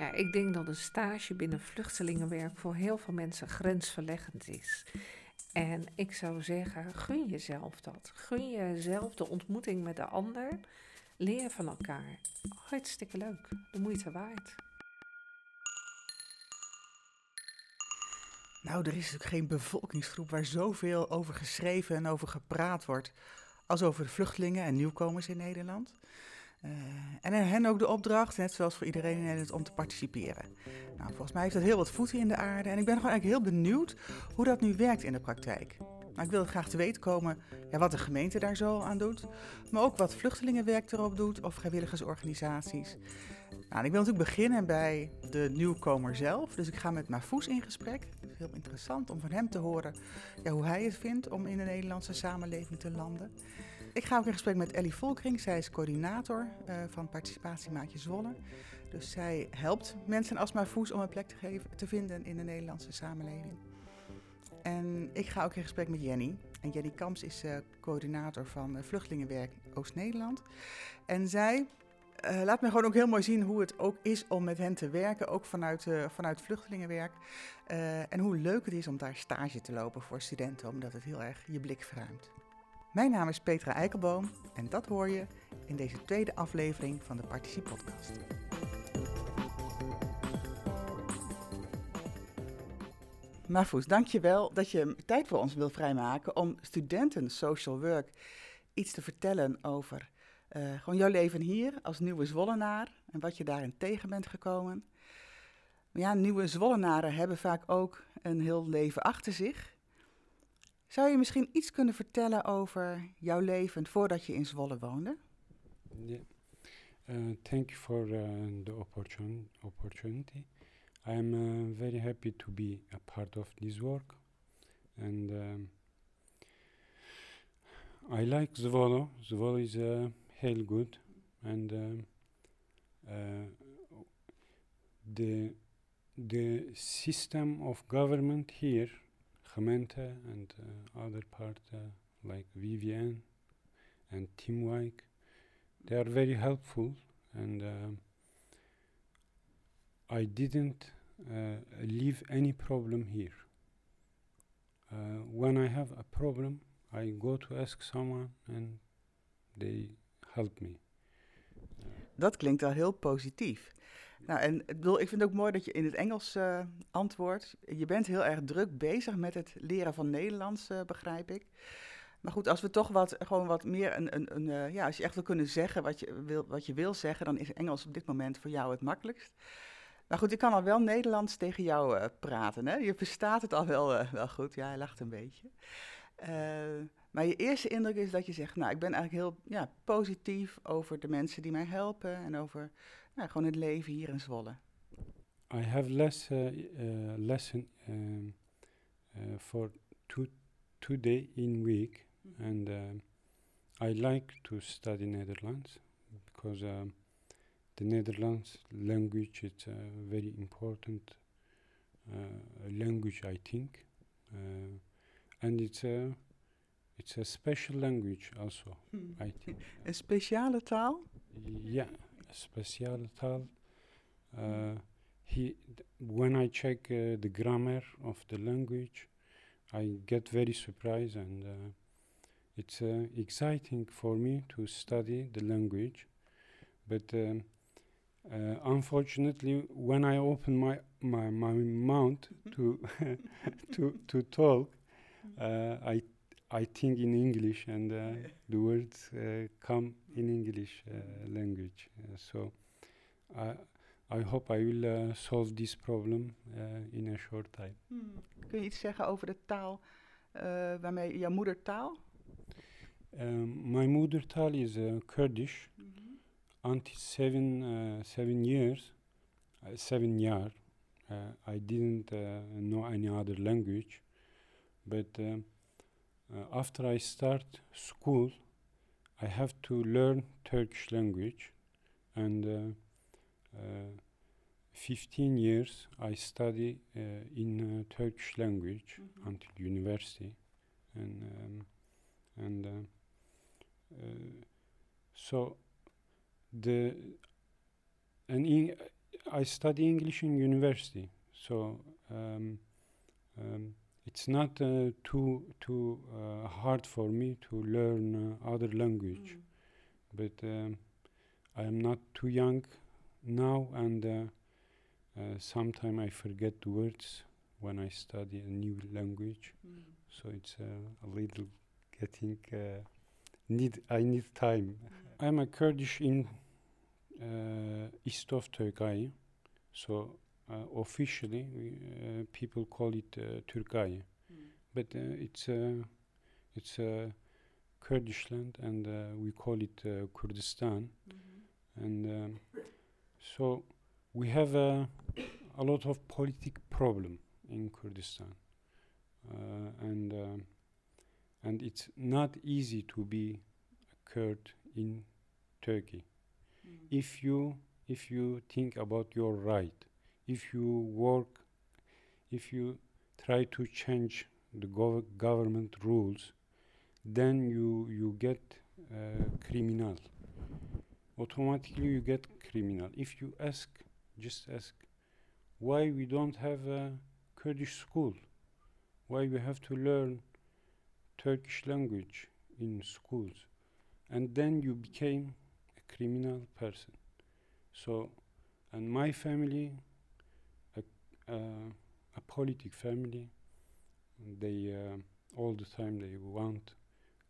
Ja, ik denk dat een stage binnen vluchtelingenwerk voor heel veel mensen grensverleggend is. En ik zou zeggen, gun jezelf dat. Gun jezelf de ontmoeting met de ander. Leer van elkaar. Hartstikke leuk. De moeite waard. Nou, er is natuurlijk geen bevolkingsgroep waar zoveel over geschreven en over gepraat wordt als over vluchtelingen en nieuwkomers in Nederland. Uh, en hen ook de opdracht, net zoals voor iedereen in Nederland, om te participeren. Nou, volgens mij heeft dat heel wat voeten in de aarde. En ik ben gewoon eigenlijk heel benieuwd hoe dat nu werkt in de praktijk. Maar ik wil graag te weten komen ja, wat de gemeente daar zo aan doet. Maar ook wat vluchtelingenwerk erop doet of vrijwilligersorganisaties. Nou, ik wil natuurlijk beginnen bij de nieuwkomer zelf. Dus ik ga met Mafoes in gesprek. Het is heel interessant om van hem te horen ja, hoe hij het vindt om in de Nederlandse samenleving te landen. Ik ga ook in gesprek met Ellie Volkring. Zij is coördinator uh, van Participatiemaatje Zwolle. Dus zij helpt mensen als Mafoes om een plek te, geven, te vinden in de Nederlandse samenleving. En ik ga ook in gesprek met Jenny. En Jenny Kamps is uh, coördinator van uh, Vluchtelingenwerk Oost-Nederland. En zij laat me gewoon ook heel mooi zien hoe het ook is om met hen te werken, ook vanuit, vanuit vluchtelingenwerk. en hoe leuk het is om daar stage te lopen voor studenten, omdat het heel erg je blik verruimt. Mijn naam is Petra Eikelboom en dat hoor je in deze tweede aflevering van de Participe Podcast. Marfoes, dankjewel dat je tijd voor ons wil vrijmaken om studenten social work iets te vertellen over uh, gewoon jouw leven hier als nieuwe Zwollenaar en wat je daarin tegen bent gekomen. Ja, nieuwe Zwollenaren hebben vaak ook een heel leven achter zich. Zou je misschien iets kunnen vertellen over jouw leven voordat je in Zwolle woonde? Yeah. Uh, thank you for uh, the opportunity. I'm uh, very happy to be a part of this work, and um, I like Zwolle. Zwolle is uh, heel good, and um, uh, the the system of government here, Gemeente and uh, other part uh, like Vivian and Teamwike, they are very helpful and. Um, I didn't uh, leave any problem here. When I have a problem, I go to ask someone and they help me. Dat klinkt wel heel positief. Nou, en ik, bedoel, ik vind het ook mooi dat je in het Engels uh, antwoordt. Je bent heel erg druk bezig met het leren van Nederlands, uh, begrijp ik. Maar goed, als we toch wat, gewoon wat meer een, een, een uh, ja, als je echt wil kunnen zeggen wat je wil, wat je wil zeggen, dan is Engels op dit moment voor jou het makkelijkst. Maar goed, ik kan al wel Nederlands tegen jou praten. Hè? Je verstaat het al wel, wel goed. Ja, hij lacht een beetje. Maar je eerste indruk is dat je zegt, nou, ik ben eigenlijk heel ja, positief over de mensen die mij helpen en over nou, gewoon het leven hier in Zwolle. I have less lesson um, for two, two day in week and I like to study Netherlands because um, the Netherlands language is a very important uh, language, I think, uh, and it's a it's a special language also, hmm. I think. Een speciale taal? Ja, speciale taal. Uh, he, when I check uh, the grammar of the language, I get very surprised and uh, it's uh, exciting for me to study the language. But um, uh, unfortunately, when I open my my, my mouth mm-hmm. to to to talk, uh, I I think in English, and uh, the words uh, come in English uh, language. Uh, so, I I hope I will solve this problem in a short time. Hmm. Kun je iets zeggen over de taal waarmee jouw moedertaal? Um, my moedertaal is Kurdish. Mm -hmm until seven uh, seven years, uh, seven year, uh, I didn't know any other language, but after I start school, I have to learn Turkish language, and 15 years I study uh, in uh, Turkish language mm -hmm. until university, and um, and uh, so the and in I study English in university, so um, um, it's not uh, too too uh, hard for me to learn uh, other language. Mm. But um, I am not too young now, and uh, uh, sometimes I forget the words when I study a new language. Mm. So it's uh, a little getting uh, need. I need time. I'm a Kurdish in uh, east of Turkey, so officially we, uh, people call it uh, Turkey, Mm. but uh, it's uh, it's uh, Kurdish land, and uh, we call it uh, Kurdistan, Mhm. and um, so we have a, a lot of politic problem in Kurdistan, uh, and um, and it's not easy to be a Kurd in Turkey Mm. if you if you think about your right if you work if you try to change the gov- government rules then you you get uh, criminal. Automatically you get criminal. If you ask just ask why we don't have a kurdish school? Why we have to learn turkish language in schools? And then you became a criminal person. So, and my family, uh, a politic family, they uh, all the time they want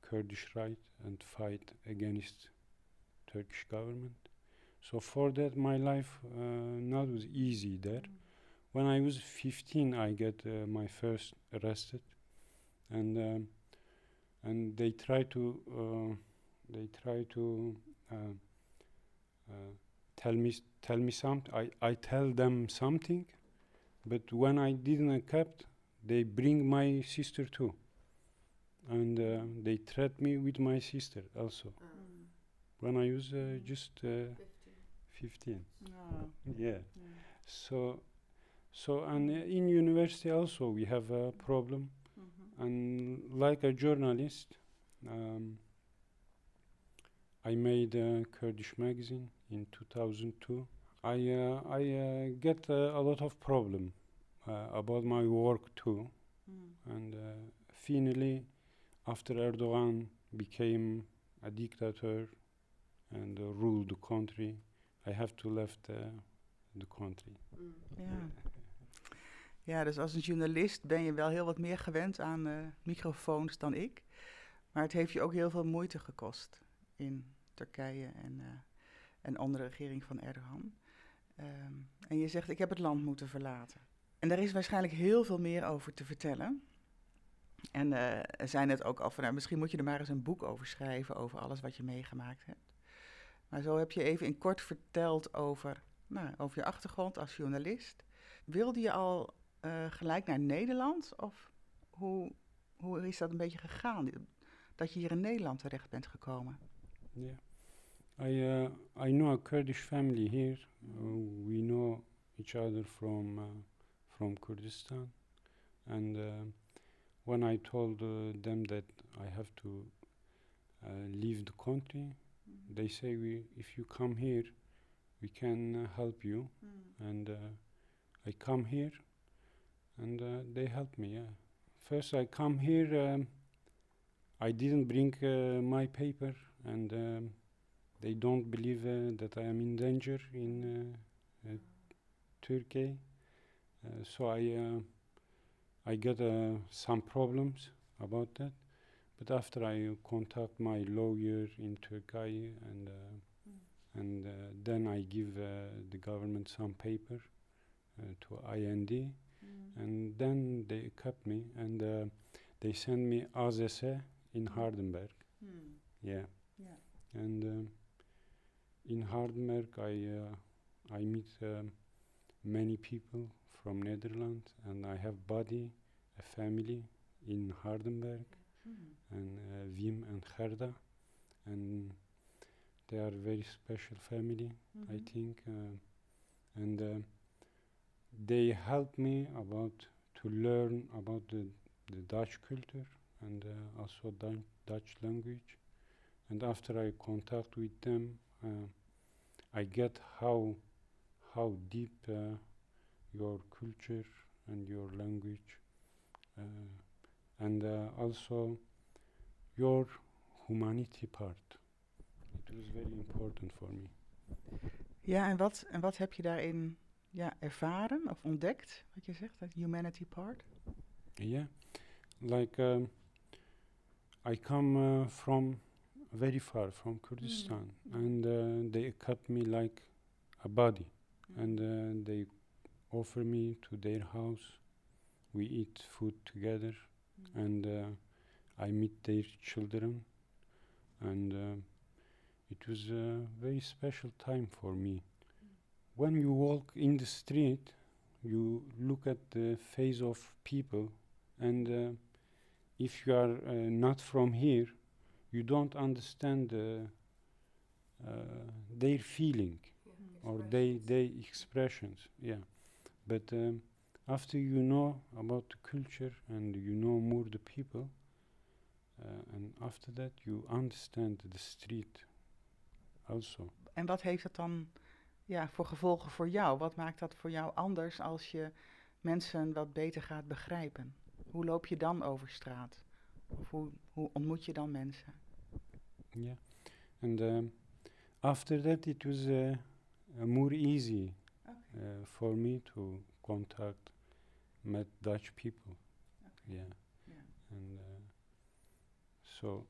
Kurdish right and fight against Turkish government. So for that, my life uh, not was easy there. When I was 15, I get uh, my first arrested, and um, and they try to uh, they try to uh, uh, tell me tell me something. I, I tell them something, but when I didn't accept, they bring my sister too, and uh, they threat me with my sister also. Mm. When I was uh, just uh, 15, Ah, yeah. mm. So, so and uh, in university also we have a problem, Mhm. and like a journalist, um, I made a Kurdish magazine in 2002. I uh, I uh, get uh, a lot of problem uh, about my work too, Mm. and uh, finally, after Erdogan became a dictator and uh, ruled the country, I have to left uh, the country. Ja. ja, dus als een journalist ben je wel heel wat meer gewend aan eh, microfoons dan ik. Maar het heeft je ook heel veel moeite gekost in Turkije en, eh, en onder de regering van Erdogan. Ehm, en je zegt, ik heb het land moeten verlaten. En daar is waarschijnlijk heel veel meer over te vertellen. En er zijn het ook al van, nou, misschien moet je er maar eens een boek over schrijven, over alles wat je meegemaakt hebt. Maar zo heb je even in kort verteld over, nou, over je achtergrond als journalist. Wilde je al eh, gelijk naar Nederland? Of hoe, hoe is dat een beetje gegaan? Dat je hier in Nederland terecht bent gekomen? Yeah, I uh, I know a Kurdish family here. Uh, we know each other from uh, from Kurdistan, and uh, when I told uh, them that I have to uh, leave the country, they say we if you come here, we can uh, help you. And uh, I come here, and uh, they help me. Yeah. First, I come here. Um, I didn't bring uh, my paper, and um, they don't believe uh, that I am in danger in uh, uh, Turkey. Uh, so I uh, I got uh, some problems about that. But after I contact my lawyer in Turkey, and uh, and uh, then I give uh, the government some paper uh, to IND, and then they kept me and uh, they sent me AZS in Hardenberg. Yeah, Ja. and in Hardenberg I uh, I meet um, many people from Netherlands, and I have buddy, a family in Hardenberg, and uh, Wim and Gerda, and they are very special family. I think, uh, and uh, they helped me about to learn about the, the Dutch culture and uh, also Dun- Dutch language. And after I contact with them, I get how how deep uh, your culture and your language, uh, and uh, also your humanity part. It was very important for me. Ja, en wat, en wat heb je daarin ja, ervaren of ontdekt, wat je zegt, dat humanity part? Yeah, like um, I come uh, from very far from Kurdistan, and uh, they cut me like a body, and uh, they offer me to their house. We eat food together, and uh, I meet their children, and uh, it was a very special time for me. When you walk in the street, you look at the face of people, and uh, if you are uh, not from here, you don't understand uh, uh, their feeling or they they expressions. Yeah, but um, after you know about the culture and you know more the people, uh, and after that you understand the street also. En wat heeft dat dan ja, voor gevolgen voor jou? Wat maakt dat voor jou anders als je mensen wat beter gaat begrijpen? Hoe loop je dan over straat? Of hoe, hoe ontmoet je dan mensen? Yeah, and um, after that it was uh, more easy uh, for me to contact met Dutch people. Yeah, Yeah. and uh, so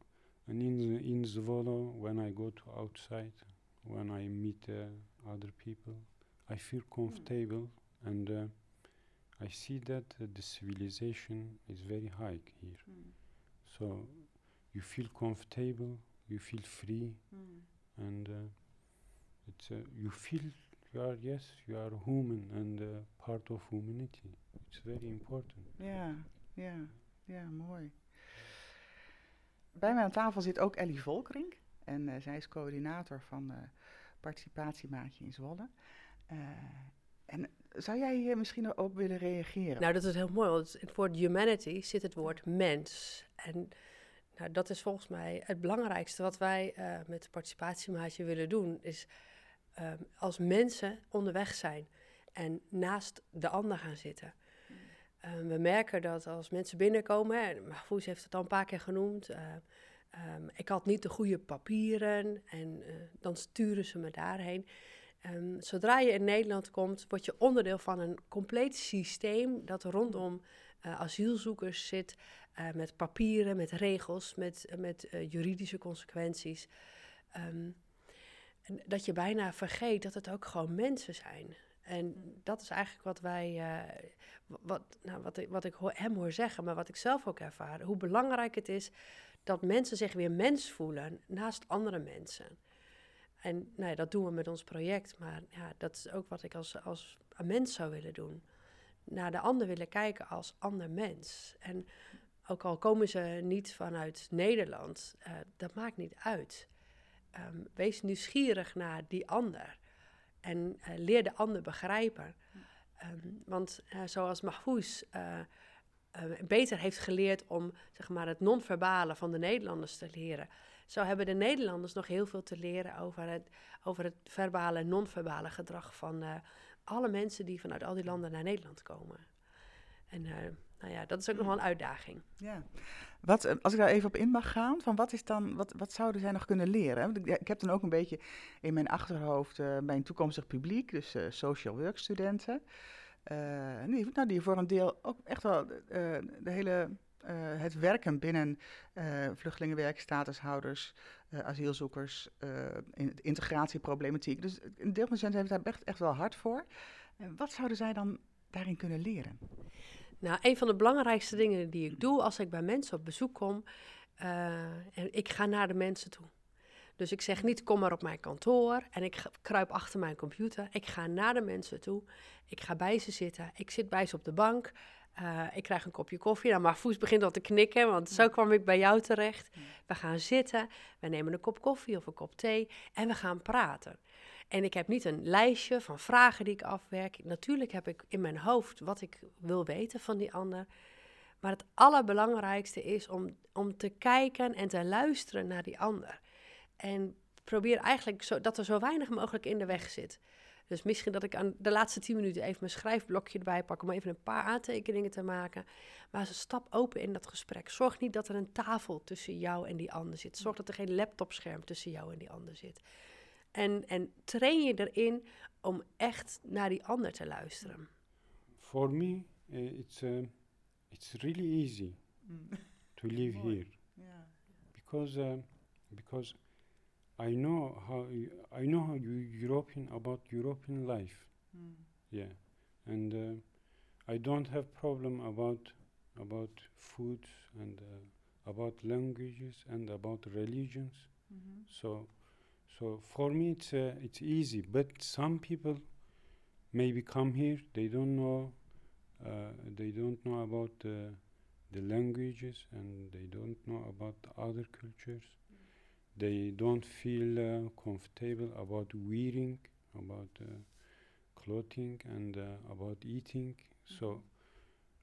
and in the, in Zwolle when I go to outside, when I meet uh, other people, I feel comfortable and uh, I see that uh, the civilization is very high here. So you feel comfortable, you feel free, and uh, it's uh, you feel you are yes you are human and uh, part of humanity. It's very important. Ja, ja, ja, mooi. Bij mij aan tafel zit ook Ellie Volkering. En eh, zij is coördinator van eh Participatiemaatje in Zwolle. Eh, en zou jij hier misschien erop willen reageren? Nou, dat is heel mooi, want in het woord humanity zit het woord mens. En nou, dat is volgens mij het belangrijkste wat wij eh, met de participatiemaatje willen doen, is ehm, als mensen onderweg zijn en naast de ander gaan zitten. Ehm, we merken dat als mensen binnenkomen, en Mahfouz heeft het al een paar keer genoemd, eh, ehm, ik had niet de goede papieren en eh, dan sturen ze me daarheen. Ehm, zodra je in Nederland komt, word je onderdeel van een compleet systeem dat rondom eh, asielzoekers zit, eh, met papieren, met regels, met, met eh, juridische consequenties. Ehm, dat je bijna vergeet dat het ook gewoon mensen zijn. En dat is eigenlijk wat wij, wa- wat, nou, wat ik, hem hoor zeggen, maar wat ik zelf ook ervaar. Hoe belangrijk het is dat mensen zich weer mens voelen naast andere mensen. En nou dat doen we met ons project, maar ja, dat is ook wat ik als, als mens zou willen doen. Naar de ander willen kijken als ander mens. En ook al komen ze niet vanuit Nederland, eh, dat maakt niet uit. Ehm, wees nieuwsgierig naar die ander. En eh, leer de ander begrijpen. Ehm, want eh, zoals Mahfouz beter heeft geleerd om zeg maar, het non-verbale van de Nederlanders te leren, zo hebben de Nederlanders nog heel veel te leren over het, over het verbale en non-verbale gedrag van eh, alle mensen die vanuit al die landen naar Nederland komen. En eh, nou ja, dat is ook nog wel een uitdaging. Ja. Wat, eh, als ik daar even op in mag gaan, van wat, is dan, wat, wat zouden zij nog kunnen leren? Ik, ik heb dan ook een beetje in mijn achterhoofd mijn toekomstig publiek, dus social work studenten. die, nou, die voor een deel ook echt wel de hele, eh, het werken binnen eh vluchtelingenwerk, statushouders, eh, asielzoekers, in, integratieproblematiek. Dus een deel van de studenten heeft daar echt, echt wel hard voor. Wat zouden zij dan daarin kunnen leren? Nou, een van de belangrijkste dingen die ik doe als ik bij mensen op bezoek kom, en ik ga naar de mensen toe. Dus ik zeg niet, kom maar op mijn kantoor en ik kruip achter mijn computer. Ik ga naar de mensen toe. Ik ga bij ze zitten. Ik zit bij ze op de bank. Eh, ik krijg een kopje koffie. Nou, Marfoes begint al te knikken, want zo kwam ik bij jou terecht. We gaan zitten, we nemen een kop koffie of een kop thee en we gaan praten. En ik heb niet een lijstje van vragen die ik afwerk. Natuurlijk heb ik in mijn hoofd wat ik wil weten van die ander. Maar het allerbelangrijkste is om, om te kijken en te luisteren naar die ander. En probeer eigenlijk zo, dat er zo weinig mogelijk in de weg zit. Dus misschien dat ik aan de laatste tien minuten even mijn schrijfblokje erbij pak om even een paar aantekeningen te maken. Maar ze stap open in dat gesprek. Zorg niet dat er een tafel tussen jou en die ander zit. Zorg dat er geen laptopscherm tussen jou en die ander zit. En, en train je erin om echt naar die ander te luisteren. For me, uh, it's uh, it's really easy Mm. to live here Ja. because uh, because I know how you, I know how you European about European life. Mm. Yeah, and uh, I don't have problem about about food and uh, about languages and about religions. Mhm. So, so for me it's uh, it's easy. But some people maybe come here, they don't know, uh, they don't know about the the languages and they don't know about other cultures. They don't feel uh, comfortable about wearing, about uh, clothing and uh, about eating. So.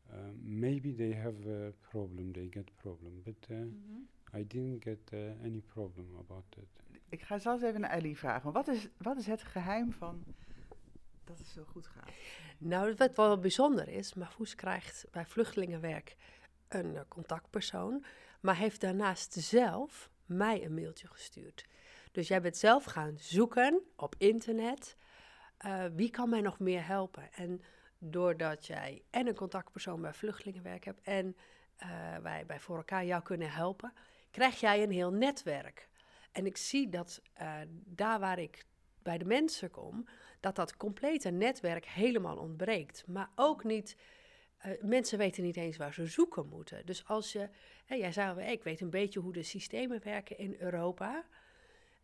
Uh, maybe they have a problem, they get problem, but uh, Mhm. I didn't get uh, any problem about that. Ik ga zo eens even naar Ellie vragen. Wat is, wat is het geheim van dat het zo goed gaat? Nou, wat wel bijzonder is, Mahfouz krijgt bij vluchtelingenwerk een eh, contactpersoon, maar heeft daarnaast zelf mij een mailtje gestuurd. Dus jij bent zelf gaan zoeken op internet, eh, wie kan mij nog meer helpen? En doordat jij en een contactpersoon bij vluchtelingenwerk hebt en eh, wij bij voor elkaar jou kunnen helpen, krijg jij een heel netwerk. En ik zie dat eh, daar waar ik bij de mensen kom, dat dat complete netwerk helemaal ontbreekt. Maar ook niet, mensen weten niet eens waar ze zoeken moeten. Dus als je, jij zei al, ik weet een beetje hoe de systemen werken in Europa.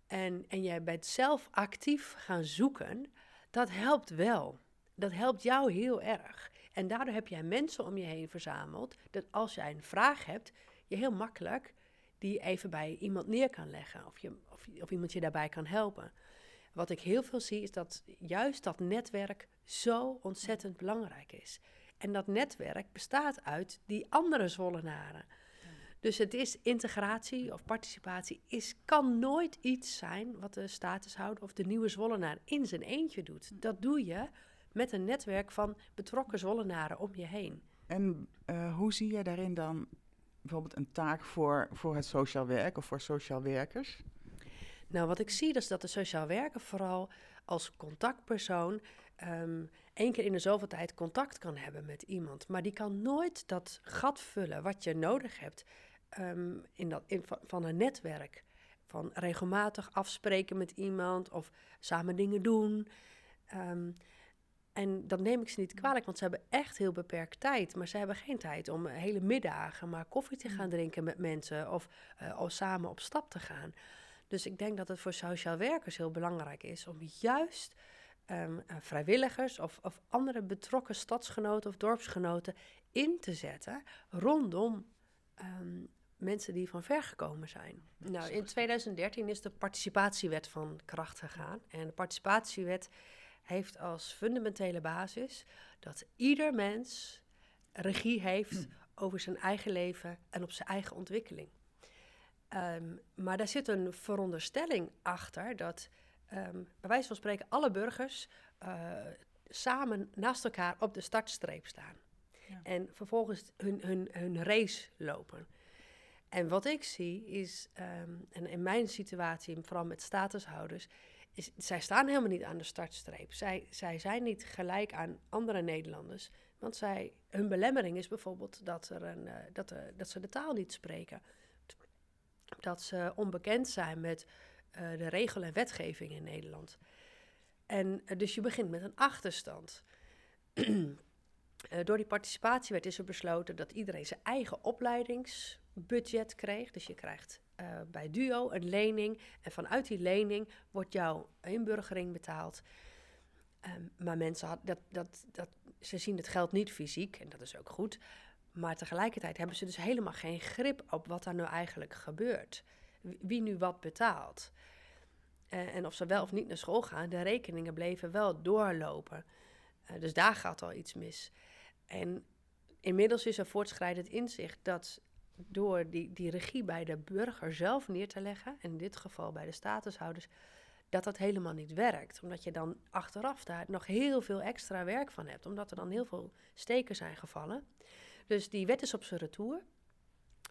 En, en jij bent zelf actief gaan zoeken, dat helpt wel. Dat helpt jou heel erg. En daardoor heb jij mensen om je heen verzameld, dat als jij een vraag hebt, je heel makkelijk die even bij iemand neer kan leggen. Of, je, of, of iemand je daarbij kan helpen. Wat ik heel veel zie is dat juist dat netwerk zo ontzettend belangrijk is. En dat netwerk bestaat uit die andere Zwollenaren. Dus het is integratie of participatie is, kan nooit iets zijn wat de statushouder of de nieuwe Zwollenaar in zijn eentje doet. Dat doe je met een netwerk van betrokken Zwollenaren om je heen. En eh, hoe zie je daarin dan bijvoorbeeld een taak voor, voor het sociaal werk of voor sociaal werkers? Nou, wat ik zie is dat de sociaal werker vooral als contactpersoon ehm één keer in de zoveel tijd contact kan hebben met iemand. Maar die kan nooit dat gat vullen wat je nodig hebt ehm, in dat, in, van, van een netwerk. Van regelmatig afspreken met iemand of samen dingen doen. Ehm, en dat neem ik ze niet kwalijk, want ze hebben echt heel beperkt tijd. Maar ze hebben geen tijd om hele middagen maar koffie te gaan drinken met mensen of, eh, of samen op stap te gaan. Dus ik denk dat het voor sociaal werkers heel belangrijk is om juist ehm, eh, vrijwilligers of, of andere betrokken stadsgenoten of dorpsgenoten in te zetten rondom ehm, mensen die van ver gekomen zijn. Nou, in 2013 is de participatiewet van kracht gegaan. En de participatiewet heeft als fundamentele basis dat ieder mens regie heeft over zijn eigen leven en op zijn eigen ontwikkeling. Ehm, maar daar zit een veronderstelling achter dat, ehm, bij wijze van spreken, alle burgers eh, samen naast elkaar op de startstreep staan. Ja. En vervolgens hun, hun, hun race lopen. En wat ik zie is, ehm, en in mijn situatie, vooral met statushouders, is, zij staan helemaal niet aan de startstreep. Zij, zij zijn niet gelijk aan andere Nederlanders. Want zij, hun belemmering is bijvoorbeeld dat, er een, eh, dat, er- dat ze de taal niet spreken. Dat ze onbekend zijn met eh, de regel en wetgeving in Nederland. En eh, dus je begint met een achterstand. Eh, door die participatiewet is er besloten dat iedereen zijn eigen opleidingsbudget kreeg. Dus je krijgt bij DUO een lening. En vanuit die lening wordt jouw inburgering betaald. Ehm, maar mensen dat, dat, dat, ze zien het geld niet fysiek, en dat is ook goed. Maar tegelijkertijd hebben ze dus helemaal geen grip op wat er nou eigenlijk gebeurt. Wie- nu wat betaalt. Eh, en of ze wel of niet naar school gaan, de rekeningen bleven wel doorlopen. Eh, dus daar gaat al iets mis. En inmiddels is er voortschrijdend inzicht dat door die, die regie bij de burger zelf neer te leggen, en in dit geval bij de statushouders, dat dat helemaal niet werkt. Omdat je dan achteraf daar nog heel veel extra werk van hebt. Omdat er dan heel veel steken zijn gevallen. Dus die wet is op zijn retour.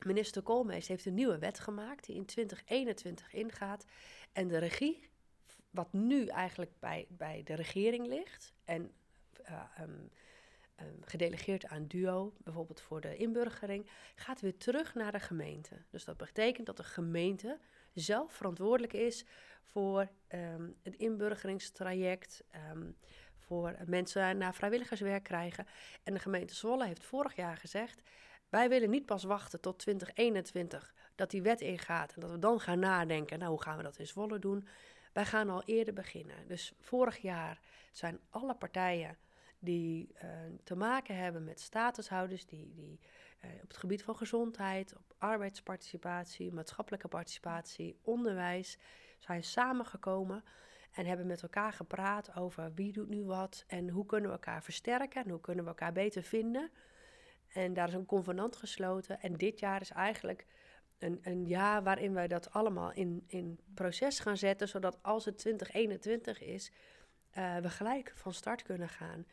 Minister Koolmees heeft een nieuwe wet gemaakt die in 2021 ingaat. En de regie, wat nu eigenlijk bij, bij de regering ligt en uh, um, um, gedelegeerd aan DUO, bijvoorbeeld voor de inburgering, gaat weer terug naar de gemeente. Dus dat betekent dat de gemeente zelf verantwoordelijk is voor um, het inburgeringstraject, voor mensen naar vrijwilligerswerk krijgen. En de gemeente Zwolle heeft vorig jaar gezegd: wij willen niet pas wachten tot 2021 dat die wet ingaat en dat we dan gaan nadenken, nou hoe gaan we dat in Zwolle doen? Wij gaan al eerder beginnen. Dus vorig jaar zijn alle partijen die uh, te maken hebben met statushouders, die, die uh, op het gebied van gezondheid, op arbeidsparticipatie, maatschappelijke participatie, onderwijs, zijn samengekomen en hebben met elkaar gepraat over wie doet nu wat en hoe kunnen we elkaar versterken en hoe kunnen we elkaar beter vinden. En daar is een convenant gesloten. En dit jaar is eigenlijk een, een jaar waarin wij dat allemaal in, in proces gaan zetten, zodat als het 2021 is, uh, we gelijk van start kunnen gaan.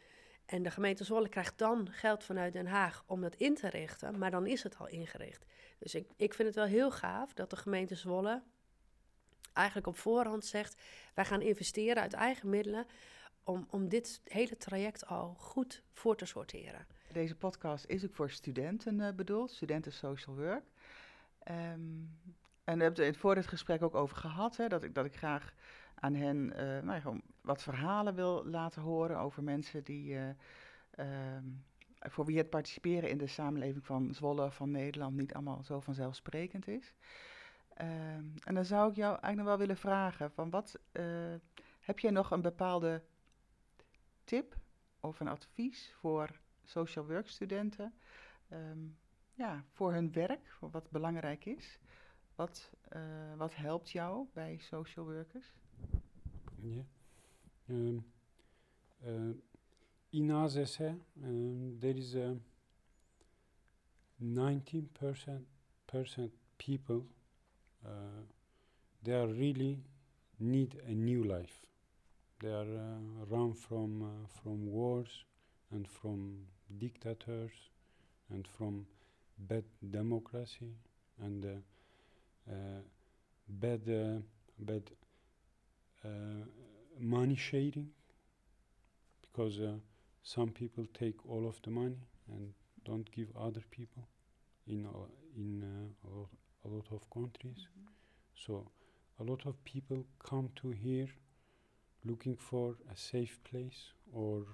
En de gemeente Zwolle krijgt dan geld vanuit Den Haag om dat in te richten, maar dan is het al ingericht. Dus ik, ik vind het wel heel gaaf dat de gemeente Zwolle eigenlijk op voorhand zegt: wij gaan investeren uit eigen middelen om, om dit hele traject al goed voor te sorteren. Deze podcast is ook voor studenten uh, bedoeld, studenten social work. Um, en we hebben het voor dit gesprek ook over gehad, hè, dat, ik, dat ik graag aan hen uh, nou wat verhalen wil laten horen over mensen die, uh, um, voor wie het participeren in de samenleving van Zwolle, van Nederland, niet allemaal zo vanzelfsprekend is. Um, en dan zou ik jou eigenlijk nog wel willen vragen, van wat, heb jij nog een bepaalde tip of een advies voor social work studenten um, ja, voor hun werk, voor wat belangrijk is. Wat, uh, wat helpt jou bij social workers? Ja. In AZC, there is a 19% percent people uh, they are really need a new life. They are run from from wars, and from dictators and from bad democracy and uh, uh, bad uh, bad uh, money sharing because uh, some people take all of the money and don't give other people in in a lot, a lot of countries mm -hmm. so a lot of people come to here looking for a safe place or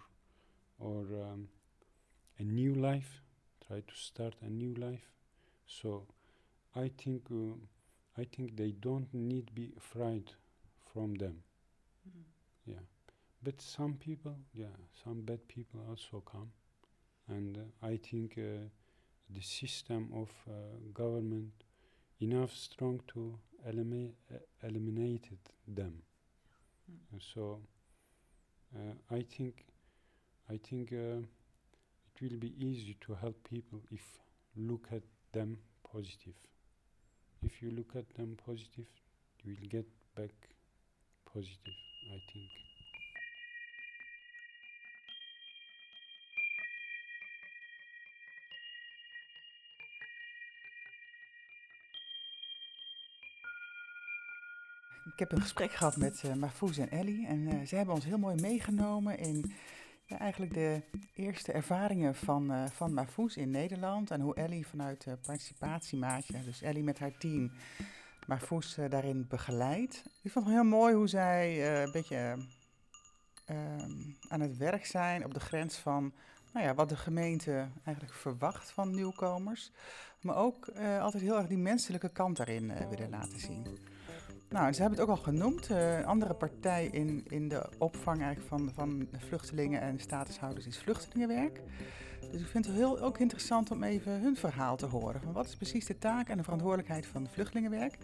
or um, a new life, try to start a new life. So I think uh, I think they don't need be afraid from them. Mm. Yeah, but some people, yeah, some bad people also come, and uh, I think uh, the system of uh, government enough strong to elimi- eliminate them. Mm. so uh, I think I think uh, it will be easy to help people if look at them positive. If you look at them positive, you will get back positive, I think. Ik heb een gesprek gehad met uh, Mahfouz en Ellie en uh, ze hebben ons heel mooi meegenomen in ja, eigenlijk de eerste ervaringen van, uh, van Mahfouz in Nederland en hoe Ellie vanuit uh, participatiemaatje, dus Ellie met haar team, Mahfouz uh, daarin begeleidt. Ik vond het heel mooi hoe zij een beetje ehm, aan het werk zijn op de grens van nou ja, wat de gemeente eigenlijk verwacht van nieuwkomers, maar ook altijd heel erg die menselijke kant daarin willen laten zien. Nou, ze hebben het ook al genoemd. Uh, een andere partij in, in de opvang eigenlijk van, van vluchtelingen en statushouders is vluchtelingenwerk. Dus ik vind het heel, ook interessant om even hun verhaal te horen. Van wat is precies de taak en de verantwoordelijkheid van vluchtelingenwerk?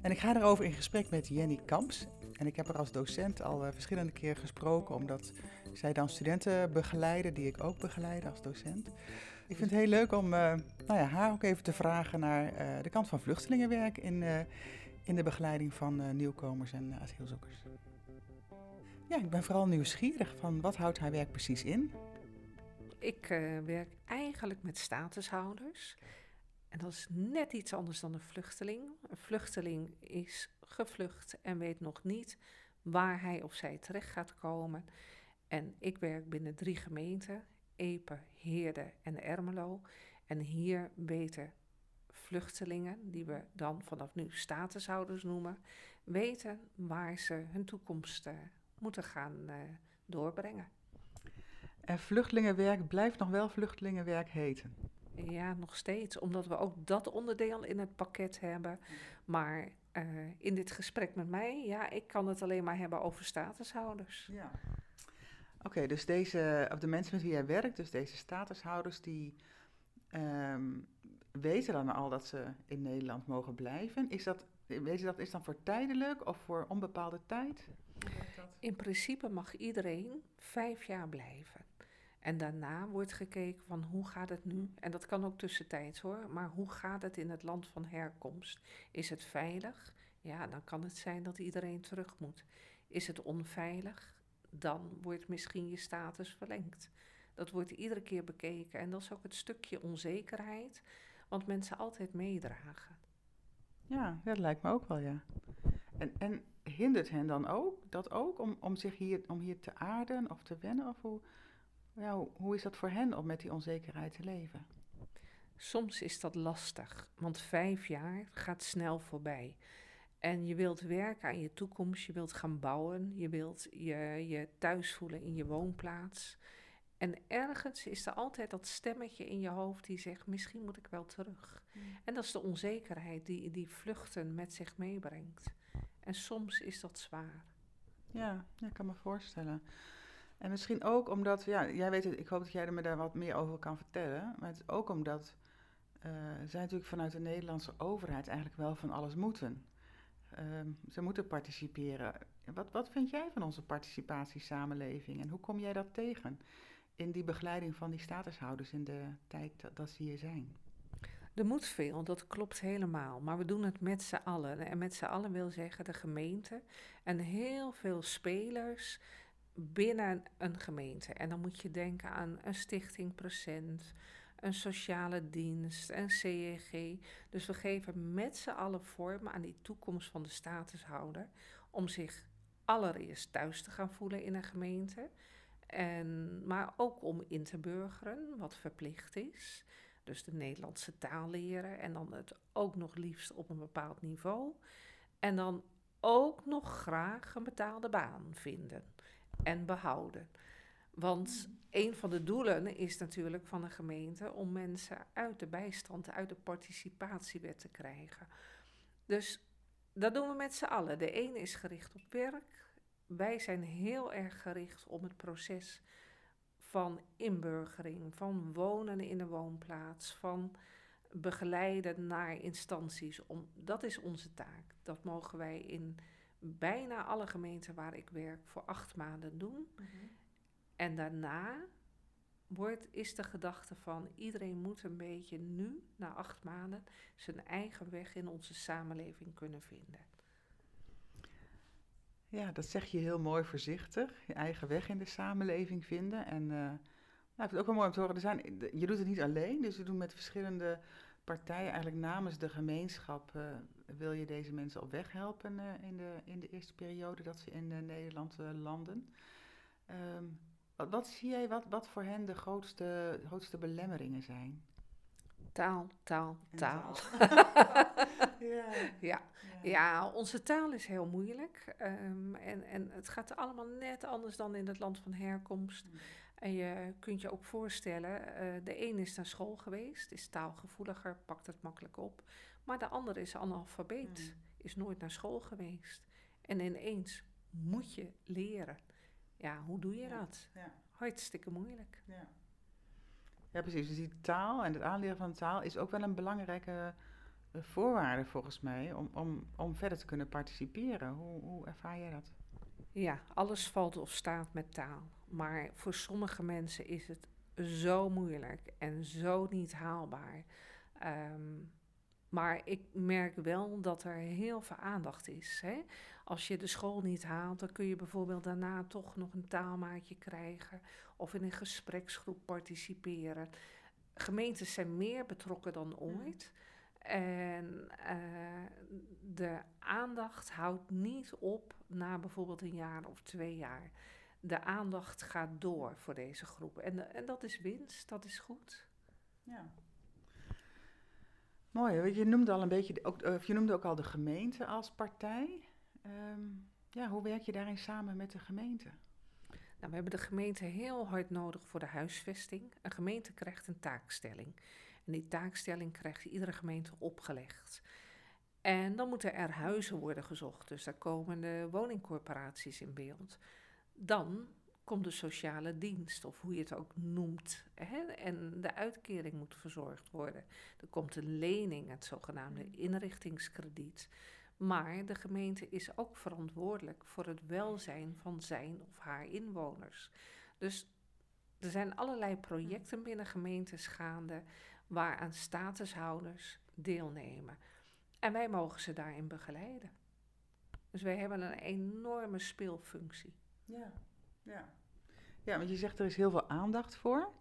En ik ga daarover in gesprek met Jenny Kamps. En ik heb er als docent al uh, verschillende keer gesproken, omdat zij dan studenten begeleiden, die ik ook begeleid als docent. Ik vind het heel leuk om uh, nou ja, haar ook even te vragen naar de kant van vluchtelingenwerk in in de begeleiding van uh, nieuwkomers en uh, asielzoekers. ja, ik ben vooral nieuwsgierig van wat houdt haar werk precies in? Ik eh, werk eigenlijk met statushouders. En dat is net iets anders dan een vluchteling. Een vluchteling is gevlucht en weet nog niet waar hij of zij terecht gaat komen. En ik werk binnen drie gemeenten: Epe, Heerde en Ermelo. En hier weten vluchtelingen, die we dan vanaf nu statushouders noemen, weten waar ze hun toekomst uh, moeten gaan uh, doorbrengen. En vluchtelingenwerk blijft nog wel vluchtelingenwerk heten? Ja, nog steeds, omdat we ook dat onderdeel in het pakket hebben. Maar uh, in dit gesprek met mij, ja, ik kan het alleen maar hebben over statushouders. Ja. Oké, dus deze, of de mensen met wie jij werkt, dus deze statushouders, die um, weten dan al dat ze in Nederland mogen blijven. Is dat, weet je dat is dan voor tijdelijk of voor onbepaalde tijd? In principe mag iedereen vijf jaar blijven. En daarna wordt gekeken van hoe gaat het nu? En dat kan ook tussentijds hoor, maar hoe gaat het in het land van herkomst? Is het veilig? Ja, dan kan het zijn dat iedereen terug moet. Is het onveilig? Dan wordt misschien je status verlengd. Dat wordt iedere keer bekeken en dat is ook het stukje onzekerheid, want mensen altijd meedragen. Ja, dat lijkt me ook wel, ja. En, en hindert hen dan ook dat ook om, om zich hier, om hier te aarden of te wennen? Of hoe, ja, hoe is dat voor hen om met die onzekerheid te leven? Soms is dat lastig, want vijf jaar gaat snel voorbij. En je wilt werken aan je toekomst, je wilt gaan bouwen, je wilt je, je thuis voelen in je woonplaats. En ergens is er altijd dat stemmetje in je hoofd die zegt: misschien moet ik wel terug. Mm. En dat is de onzekerheid die, die vluchten met zich meebrengt. En soms is dat zwaar. Ja, ik kan me voorstellen. En misschien ook omdat, ja, jij weet het, ik hoop dat jij er me daar wat meer over kan vertellen. Maar het is ook omdat uh, zij natuurlijk vanuit de Nederlandse overheid eigenlijk wel van alles moeten. Uh, ze moeten participeren. Wat, wat vind jij van onze participatiesamenleving en hoe kom jij dat tegen in die begeleiding van die statushouders in de tijd dat, ze hier zijn? Er moet veel, dat klopt helemaal. Maar we doen het met z'n allen. En met z'n allen wil zeggen de gemeente en heel veel spelers binnen een gemeente. En dan moet je denken aan een stichting procent, een sociale dienst, een CEG. Dus we geven met z'n allen vorm aan die toekomst van de statushouder om zich allereerst thuis te gaan voelen in een gemeente. En, maar ook om in te burgeren, wat verplicht is. Dus de Nederlandse taal leren en dan het ook nog liefst op een bepaald niveau. En dan ook nog graag een betaalde baan vinden en behouden. Want een van de doelen is natuurlijk van de gemeente om mensen uit de bijstand, uit de participatiewet te krijgen. Dus dat doen we met z'n allen. De een is gericht op werk. Wij zijn heel erg gericht op het proces van inburgering, van wonen in een woonplaats, van begeleiden naar instanties. Om, dat is onze taak. Dat mogen wij in bijna alle gemeenten waar ik werk voor acht maanden doen. Mhm. En daarna wordt, is de gedachte van iedereen moet een beetje nu, na acht maanden, zijn eigen weg in onze samenleving kunnen vinden. Ja, dat zeg je heel mooi voorzichtig. Je eigen weg in de samenleving vinden. En uh, nou, ik vind het ook wel mooi om te horen. Er zijn, je doet het niet alleen, dus je doet met verschillende partijen, eigenlijk namens de gemeenschap, uh, wil je deze mensen op weg helpen uh, in, de, in de eerste periode dat ze in Nederland landen. Um, wat, wat, zie jij, wat, wat voor hen de grootste, grootste belemmeringen zijn? Taal, taal, taal. ja. ja. Ja. onze taal is heel moeilijk. Um, en, en het gaat allemaal net anders dan in het land van herkomst. Mm. En je kunt je ook voorstellen, uh, de een is naar school geweest, is taalgevoeliger, pakt het makkelijk op. Maar de ander is analfabeet, mm. is nooit naar school geweest. En ineens moet je leren. Ja, hoe doe je dat? Ja. Hartstikke moeilijk. Ja. ja, precies. Dus die taal en het aanleren van taal is ook wel een belangrijke voorwaarde volgens mij om, om, om verder te kunnen participeren. Hoe, hoe ervaar jij dat? Ja, alles valt of staat met taal. Maar voor sommige mensen is het zo moeilijk en zo niet haalbaar. Um, Maar ik merk wel dat er heel veel aandacht is. Hè? Als je de school niet haalt, dan kun je bijvoorbeeld daarna toch nog een taalmaatje krijgen of in een gespreksgroep participeren. Gemeentes zijn meer betrokken dan ooit. En uh, de aandacht houdt niet op na bijvoorbeeld een jaar of twee jaar. De aandacht gaat door voor deze groep. En, en dat is winst, dat is goed. Ja. Mooi, je noemde al een beetje, ook, of je noemde ook al de gemeente als partij. Um, ja, hoe werk je daarin samen met de gemeente? Nou, we hebben de gemeente heel hard nodig voor de huisvesting. Een gemeente krijgt een taakstelling. En die taakstelling krijgt iedere gemeente opgelegd. En dan moeten er huizen worden gezocht. Dus daar komen de woningcorporaties in beeld. Dan komt de sociale dienst, of hoe je het ook noemt. Hè? En de uitkering moet verzorgd worden. Er komt een lening, het zogenaamde mm. inrichtingskrediet. Maar de gemeente is ook verantwoordelijk voor het welzijn van zijn of haar inwoners. Dus er zijn allerlei projecten binnen gemeentes gaande waaraan statushouders deelnemen. En wij mogen ze daarin begeleiden. Dus wij hebben een enorme speelfunctie. Ja, ja. ja want je zegt er is heel veel aandacht voor.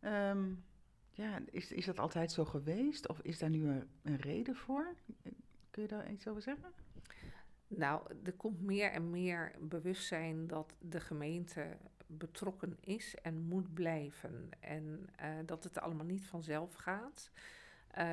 Um, ja, is, is dat altijd zo geweest of is daar nu een, een reden voor? Kun je daar iets over zeggen? Nou, er komt meer en meer bewustzijn dat de gemeente betrokken is en moet blijven. En uh, dat het allemaal niet vanzelf gaat. Uh,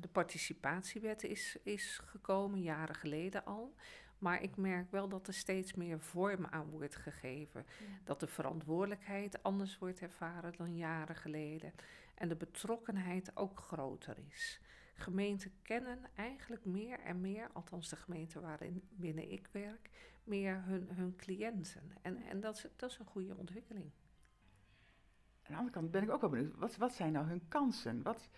de participatiewet is, is gekomen, jaren geleden al. Maar ik merk wel dat er steeds meer vorm aan wordt gegeven. Dat de verantwoordelijkheid anders wordt ervaren dan jaren geleden. En de betrokkenheid ook groter is gemeenten kennen eigenlijk meer en meer, althans de gemeente waarin binnen ik werk, meer hun, hun cliënten. En, en dat, is, dat is een goede ontwikkeling. Aan de andere kant ben ik ook wel benieuwd, wat, wat zijn nou hun kansen? Wat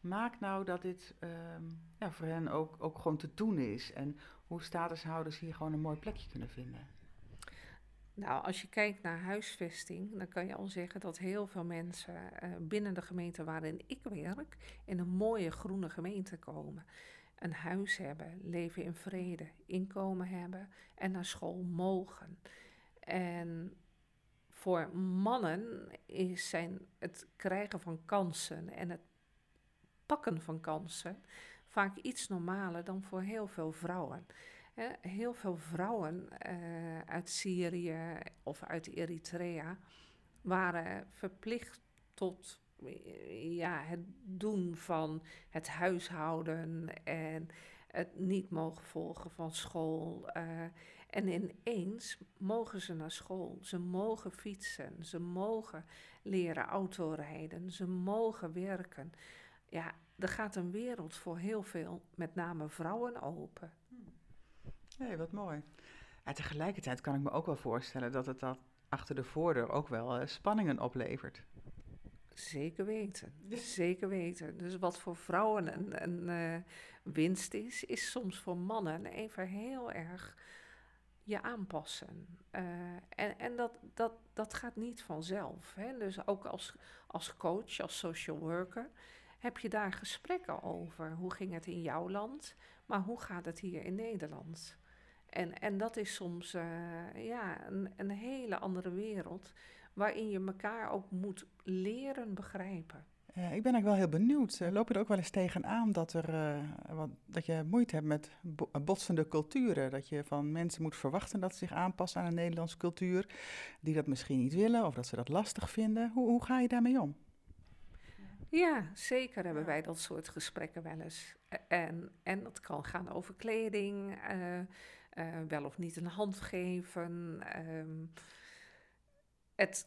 maakt nou dat dit ehm, ja, voor hen ook, ook gewoon te doen is? En hoe statushouders hier gewoon een mooi plekje kunnen vinden? Nou, als je kijkt naar huisvesting, dan kan je al zeggen dat heel veel mensen uh, binnen de gemeente waarin ik werk, in een mooie groene gemeente komen. Een huis hebben, leven in vrede, inkomen hebben en naar school mogen. En voor mannen is zijn het krijgen van kansen en het pakken van kansen vaak iets normaler dan voor heel veel vrouwen heel veel vrouwen uh, uit Syrië of uit Eritrea waren verplicht tot ja, het doen van het huishouden en het niet mogen volgen van school. Uh, en ineens mogen ze naar school, ze mogen fietsen, ze mogen leren autorijden, ze mogen werken. Ja, er gaat een wereld voor heel veel, met name vrouwen, open. Nee, wat mooi. En tegelijkertijd kan ik me ook wel voorstellen dat het dat achter de voordeur ook wel uh, spanningen oplevert. Zeker weten, zeker weten. Dus wat voor vrouwen een, een uh, winst is, is soms voor mannen even heel erg je aanpassen. Uh, en en dat, dat, dat gaat niet vanzelf. Hè? Dus ook als, als coach, als social worker, heb je daar gesprekken over. Hoe ging het in jouw land, maar hoe gaat het hier in Nederland? En, en dat is soms uh, ja, een, een hele andere wereld waarin je elkaar ook moet leren begrijpen. Uh, ik ben eigenlijk wel heel benieuwd. Uh, loop je er ook wel eens tegenaan dat, er, wat, dat je moeite hebt met botsende culturen? Dat je van mensen moet verwachten dat ze zich aanpassen aan een Nederlandse cultuur, die dat misschien niet willen of dat ze dat lastig vinden. Hoe, hoe ga je daarmee om? Ja, zeker hebben wij dat soort gesprekken wel eens. En, en dat kan gaan over kleding, uh, wel of niet een hand geven. Ehm, het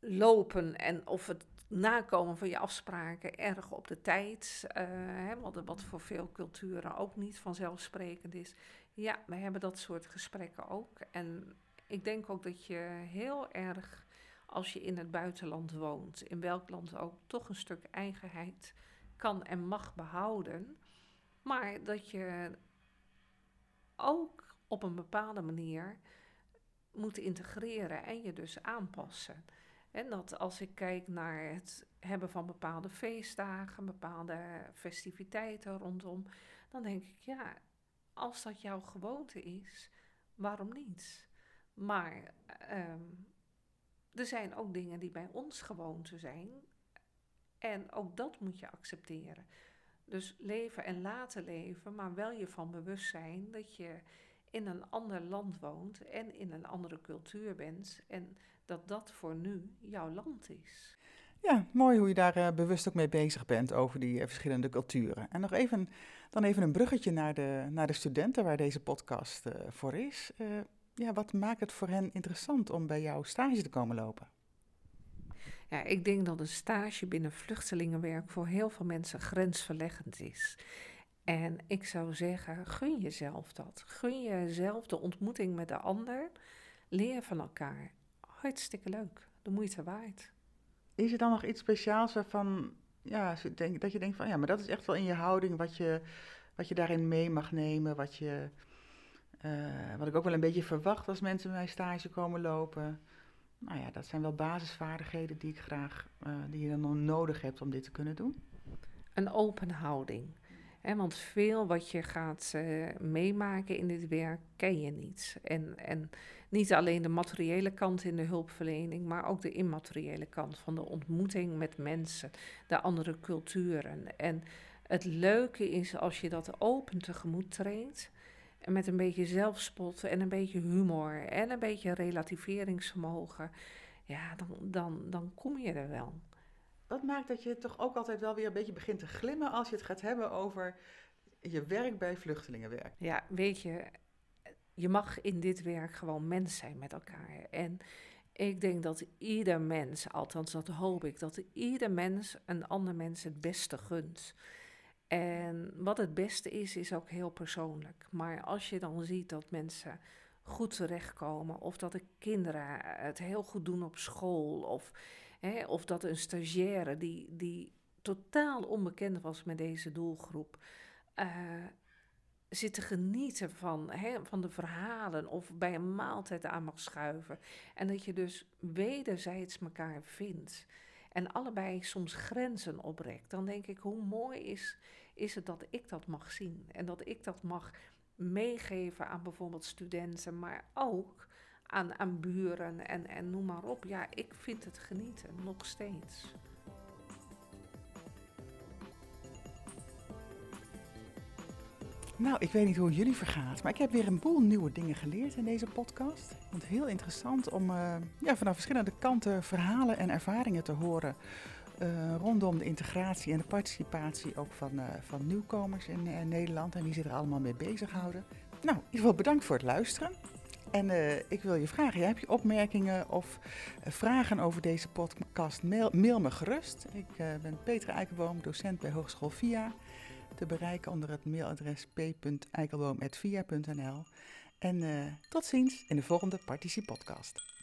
lopen en of het nakomen van je afspraken erg op de tijd. Uh, hè, wat voor veel culturen ook niet vanzelfsprekend is. Ja, we hebben dat soort gesprekken ook. En ik denk ook dat je heel erg, als je in het buitenland woont, in welk land ook, toch een stuk eigenheid kan en mag behouden. Maar dat je ook op een bepaalde manier moeten integreren en je dus aanpassen. En dat als ik kijk naar het hebben van bepaalde feestdagen, bepaalde festiviteiten rondom. Dan denk ik, ja, als dat jouw gewoonte is, waarom niet? Maar ehm, er zijn ook dingen die bij ons gewoonte zijn. En ook dat moet je accepteren. Dus leven en laten leven, maar wel je van bewust zijn dat je in een ander land woont en in een andere cultuur bent. En dat dat voor nu jouw land is. Ja, mooi hoe je daar uh, bewust ook mee bezig bent over die uh, verschillende culturen. En nog even, dan even een bruggetje naar de, naar de studenten waar deze podcast uh, voor is. ja, wat maakt het voor hen interessant om bij jou stage te komen lopen? Ja, ik denk dat een stage binnen vluchtelingenwerk voor heel veel mensen grensverleggend is. En ik zou zeggen, gun jezelf dat. Gun jezelf de ontmoeting met de ander. Leer van elkaar. Hartstikke leuk. De moeite waard. Is er dan nog iets speciaals waarvan ja, dat je denkt van ja, maar dat is echt wel in je houding wat je, wat je daarin mee mag nemen, wat, je, uh, wat ik ook wel een beetje verwacht als mensen bij stage komen lopen. Nou ja, dat zijn wel basisvaardigheden die ik graag, uh, die je dan nodig hebt om dit te kunnen doen. Een open houding. Want veel wat je gaat uh, meemaken in dit werk ken je niet. En, en niet alleen de materiële kant in de hulpverlening, maar ook de immateriële kant van de ontmoeting met mensen, de andere culturen. En het leuke is als je dat open tegemoet treedt. En met een beetje zelfspot en een beetje humor en een beetje relativeringsvermogen. Ja, dan, dan, dan kom je er wel. Wat maakt dat je toch ook altijd wel weer een beetje begint te glimmen als je het gaat hebben over je werk bij vluchtelingenwerk? Ja, weet je, je mag in dit werk gewoon mens zijn met elkaar. En ik denk dat ieder mens, althans dat hoop ik, dat ieder mens een ander mens het beste gunt. En wat het beste is, is ook heel persoonlijk. Maar als je dan ziet dat mensen goed terechtkomen, of dat de kinderen het heel goed doen op school, of, hè, of dat een stagiaire die, die totaal onbekend was met deze doelgroep, uh, zit te genieten van, hè, van de verhalen of bij een maaltijd aan mag schuiven. En dat je dus wederzijds elkaar vindt en allebei soms grenzen oprekt. Dan denk ik, hoe mooi is, is het dat ik dat mag zien en dat ik dat mag meegeven aan bijvoorbeeld studenten, maar ook aan, aan buren en, en noem maar op. Ja, ik vind het genieten nog steeds. Nou, ik weet niet hoe jullie vergaat, maar ik heb weer een boel nieuwe dingen geleerd in deze podcast. Ik vond het heel interessant om uh, ja, vanaf verschillende kanten verhalen en ervaringen te horen uh, rondom de integratie en de participatie ook van, uh, van nieuwkomers in Nederland en wie zich er allemaal mee bezighouden. Nou, in ieder geval bedankt voor het luisteren. En ik wil je vragen, heb je opmerkingen of vragen over deze podcast? Mail, mail me gerust. Ik ben Petra Eikenboom, docent bij Hogeschool VIA te bereiken onder het mailadres p.eikelboom.via.nl. En uh, tot ziens in de volgende Partici Podcast.